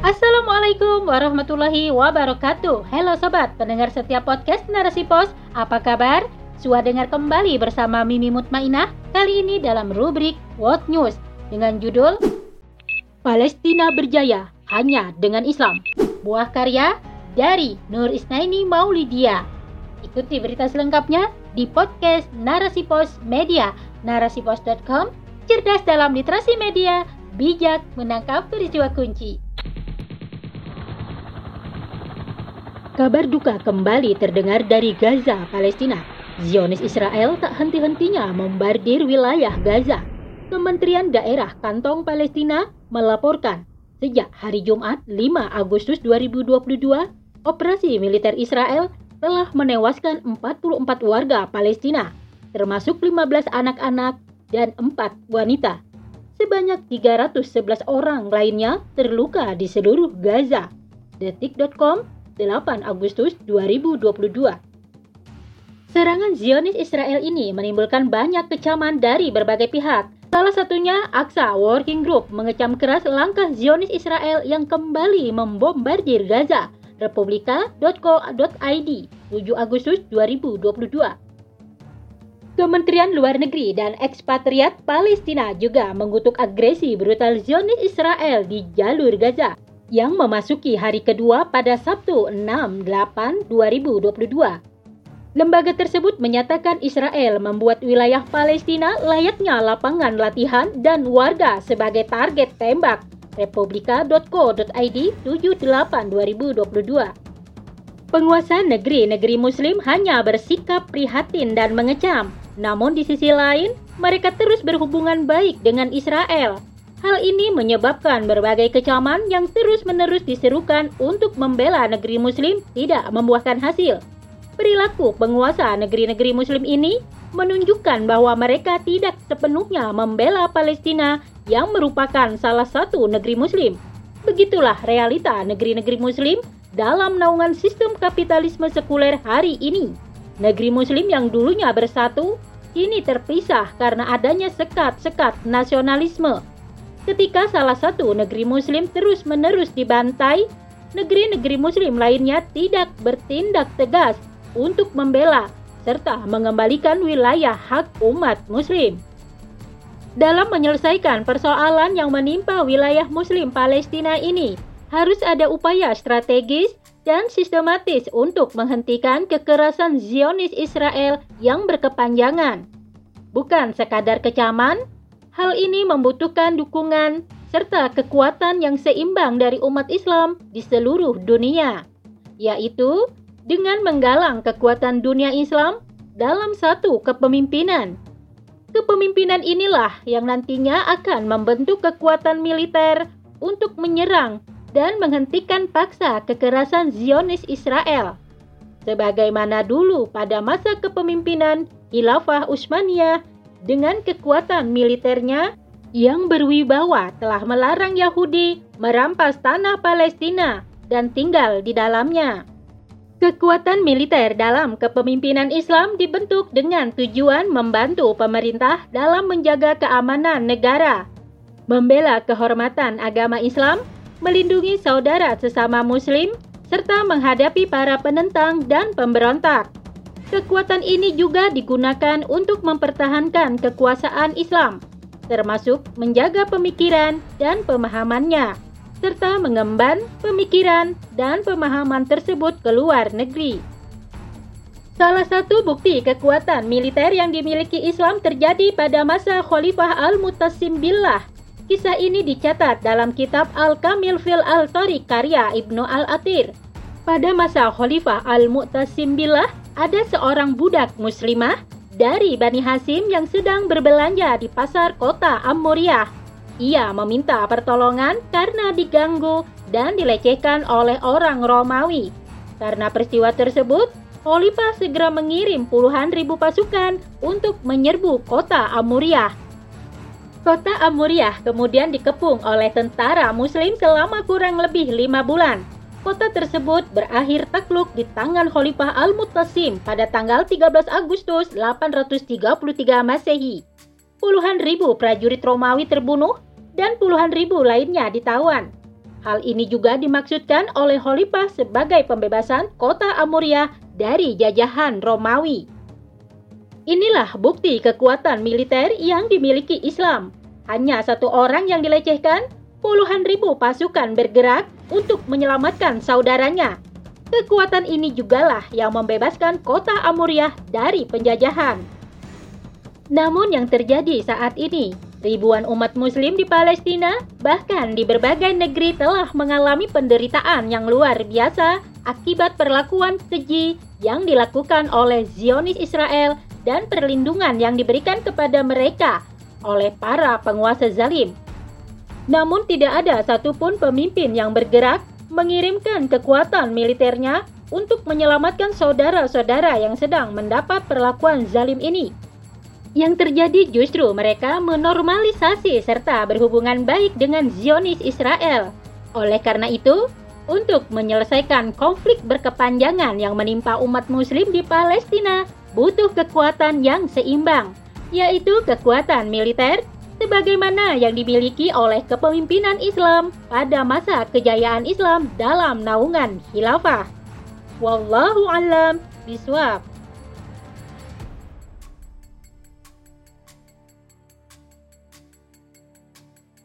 Assalamualaikum warahmatullahi wabarakatuh. Halo sobat, pendengar setiap podcast Narasi Pos. Apa kabar? Suah dengar kembali bersama Mimi Mutmainah kali ini dalam rubrik World News dengan judul Palestina berjaya hanya dengan Islam. Buah karya dari Nur Isnaini Maulidia. Ikuti berita selengkapnya di podcast Narasi Pos Media, narasipos.com, cerdas dalam literasi media, bijak menangkap peristiwa kunci. Kabar duka kembali terdengar dari Gaza, Palestina. Zionis Israel tak henti-hentinya membardir wilayah Gaza. Kementerian Daerah Kantong Palestina melaporkan sejak hari Jumat 5 Agustus 2022, operasi militer Israel telah menewaskan 44 warga Palestina, termasuk 15 anak-anak dan 4 wanita. Sebanyak 311 orang lainnya terluka di seluruh Gaza. Detik.com 8 Agustus 2022. Serangan Zionis Israel ini menimbulkan banyak kecaman dari berbagai pihak. Salah satunya AXA Working Group mengecam keras langkah Zionis Israel yang kembali membombardir Gaza. Republika.co.id 7 Agustus 2022. Kementerian Luar Negeri dan Ekspatriat Palestina juga mengutuk agresi brutal Zionis Israel di jalur Gaza yang memasuki hari kedua pada Sabtu 6-8-2022. Lembaga tersebut menyatakan Israel membuat wilayah Palestina layaknya lapangan latihan dan warga sebagai target tembak. Republika.co.id 78-2022 Penguasa negeri-negeri muslim hanya bersikap prihatin dan mengecam. Namun di sisi lain, mereka terus berhubungan baik dengan Israel Hal ini menyebabkan berbagai kecaman yang terus-menerus diserukan untuk membela negeri muslim tidak membuahkan hasil. Perilaku penguasa negeri-negeri muslim ini menunjukkan bahwa mereka tidak sepenuhnya membela Palestina yang merupakan salah satu negeri muslim. Begitulah realita negeri-negeri muslim dalam naungan sistem kapitalisme sekuler hari ini. Negeri muslim yang dulunya bersatu, kini terpisah karena adanya sekat-sekat nasionalisme Ketika salah satu negeri muslim terus-menerus dibantai, negeri-negeri muslim lainnya tidak bertindak tegas untuk membela serta mengembalikan wilayah hak umat muslim. Dalam menyelesaikan persoalan yang menimpa wilayah muslim Palestina ini, harus ada upaya strategis dan sistematis untuk menghentikan kekerasan Zionis Israel yang berkepanjangan. Bukan sekadar kecaman, Hal ini membutuhkan dukungan serta kekuatan yang seimbang dari umat Islam di seluruh dunia, yaitu dengan menggalang kekuatan dunia Islam dalam satu kepemimpinan. Kepemimpinan inilah yang nantinya akan membentuk kekuatan militer untuk menyerang dan menghentikan paksa kekerasan Zionis Israel. Sebagaimana dulu pada masa kepemimpinan Khilafah Utsmaniyah dengan kekuatan militernya yang berwibawa telah melarang Yahudi merampas tanah Palestina dan tinggal di dalamnya. Kekuatan militer dalam kepemimpinan Islam dibentuk dengan tujuan membantu pemerintah dalam menjaga keamanan negara, membela kehormatan agama Islam, melindungi saudara sesama Muslim, serta menghadapi para penentang dan pemberontak. Kekuatan ini juga digunakan untuk mempertahankan kekuasaan Islam, termasuk menjaga pemikiran dan pemahamannya, serta mengemban pemikiran dan pemahaman tersebut ke luar negeri. Salah satu bukti kekuatan militer yang dimiliki Islam terjadi pada masa Khalifah Al-Mutasim Billah. Kisah ini dicatat dalam kitab Al-Kamil fil Al-Tariq karya Ibnu Al-Atir. Pada masa Khalifah Al-Mu'tasim Billah, ada seorang budak muslimah dari Bani Hasim yang sedang berbelanja di pasar kota Amuriah. Ia meminta pertolongan karena diganggu dan dilecehkan oleh orang Romawi. Karena peristiwa tersebut, Khalifah segera mengirim puluhan ribu pasukan untuk menyerbu kota Amuriah. Kota Amuriah kemudian dikepung oleh tentara muslim selama kurang lebih lima bulan Kota tersebut berakhir takluk di tangan Khalifah Al-Muttasim pada tanggal 13 Agustus 833 Masehi. Puluhan ribu prajurit Romawi terbunuh dan puluhan ribu lainnya ditawan. Hal ini juga dimaksudkan oleh Khalifah sebagai pembebasan kota Amuria dari jajahan Romawi. Inilah bukti kekuatan militer yang dimiliki Islam. Hanya satu orang yang dilecehkan, puluhan ribu pasukan bergerak untuk menyelamatkan saudaranya. Kekuatan ini jugalah yang membebaskan kota Amuriah dari penjajahan. Namun yang terjadi saat ini, ribuan umat muslim di Palestina, bahkan di berbagai negeri telah mengalami penderitaan yang luar biasa akibat perlakuan keji yang dilakukan oleh Zionis Israel dan perlindungan yang diberikan kepada mereka oleh para penguasa zalim. Namun tidak ada satupun pemimpin yang bergerak mengirimkan kekuatan militernya untuk menyelamatkan saudara-saudara yang sedang mendapat perlakuan zalim ini. Yang terjadi justru mereka menormalisasi serta berhubungan baik dengan Zionis Israel. Oleh karena itu, untuk menyelesaikan konflik berkepanjangan yang menimpa umat muslim di Palestina, butuh kekuatan yang seimbang, yaitu kekuatan militer sebagaimana yang dimiliki oleh kepemimpinan Islam pada masa kejayaan Islam dalam naungan khilafah. Wallahu alam biswab.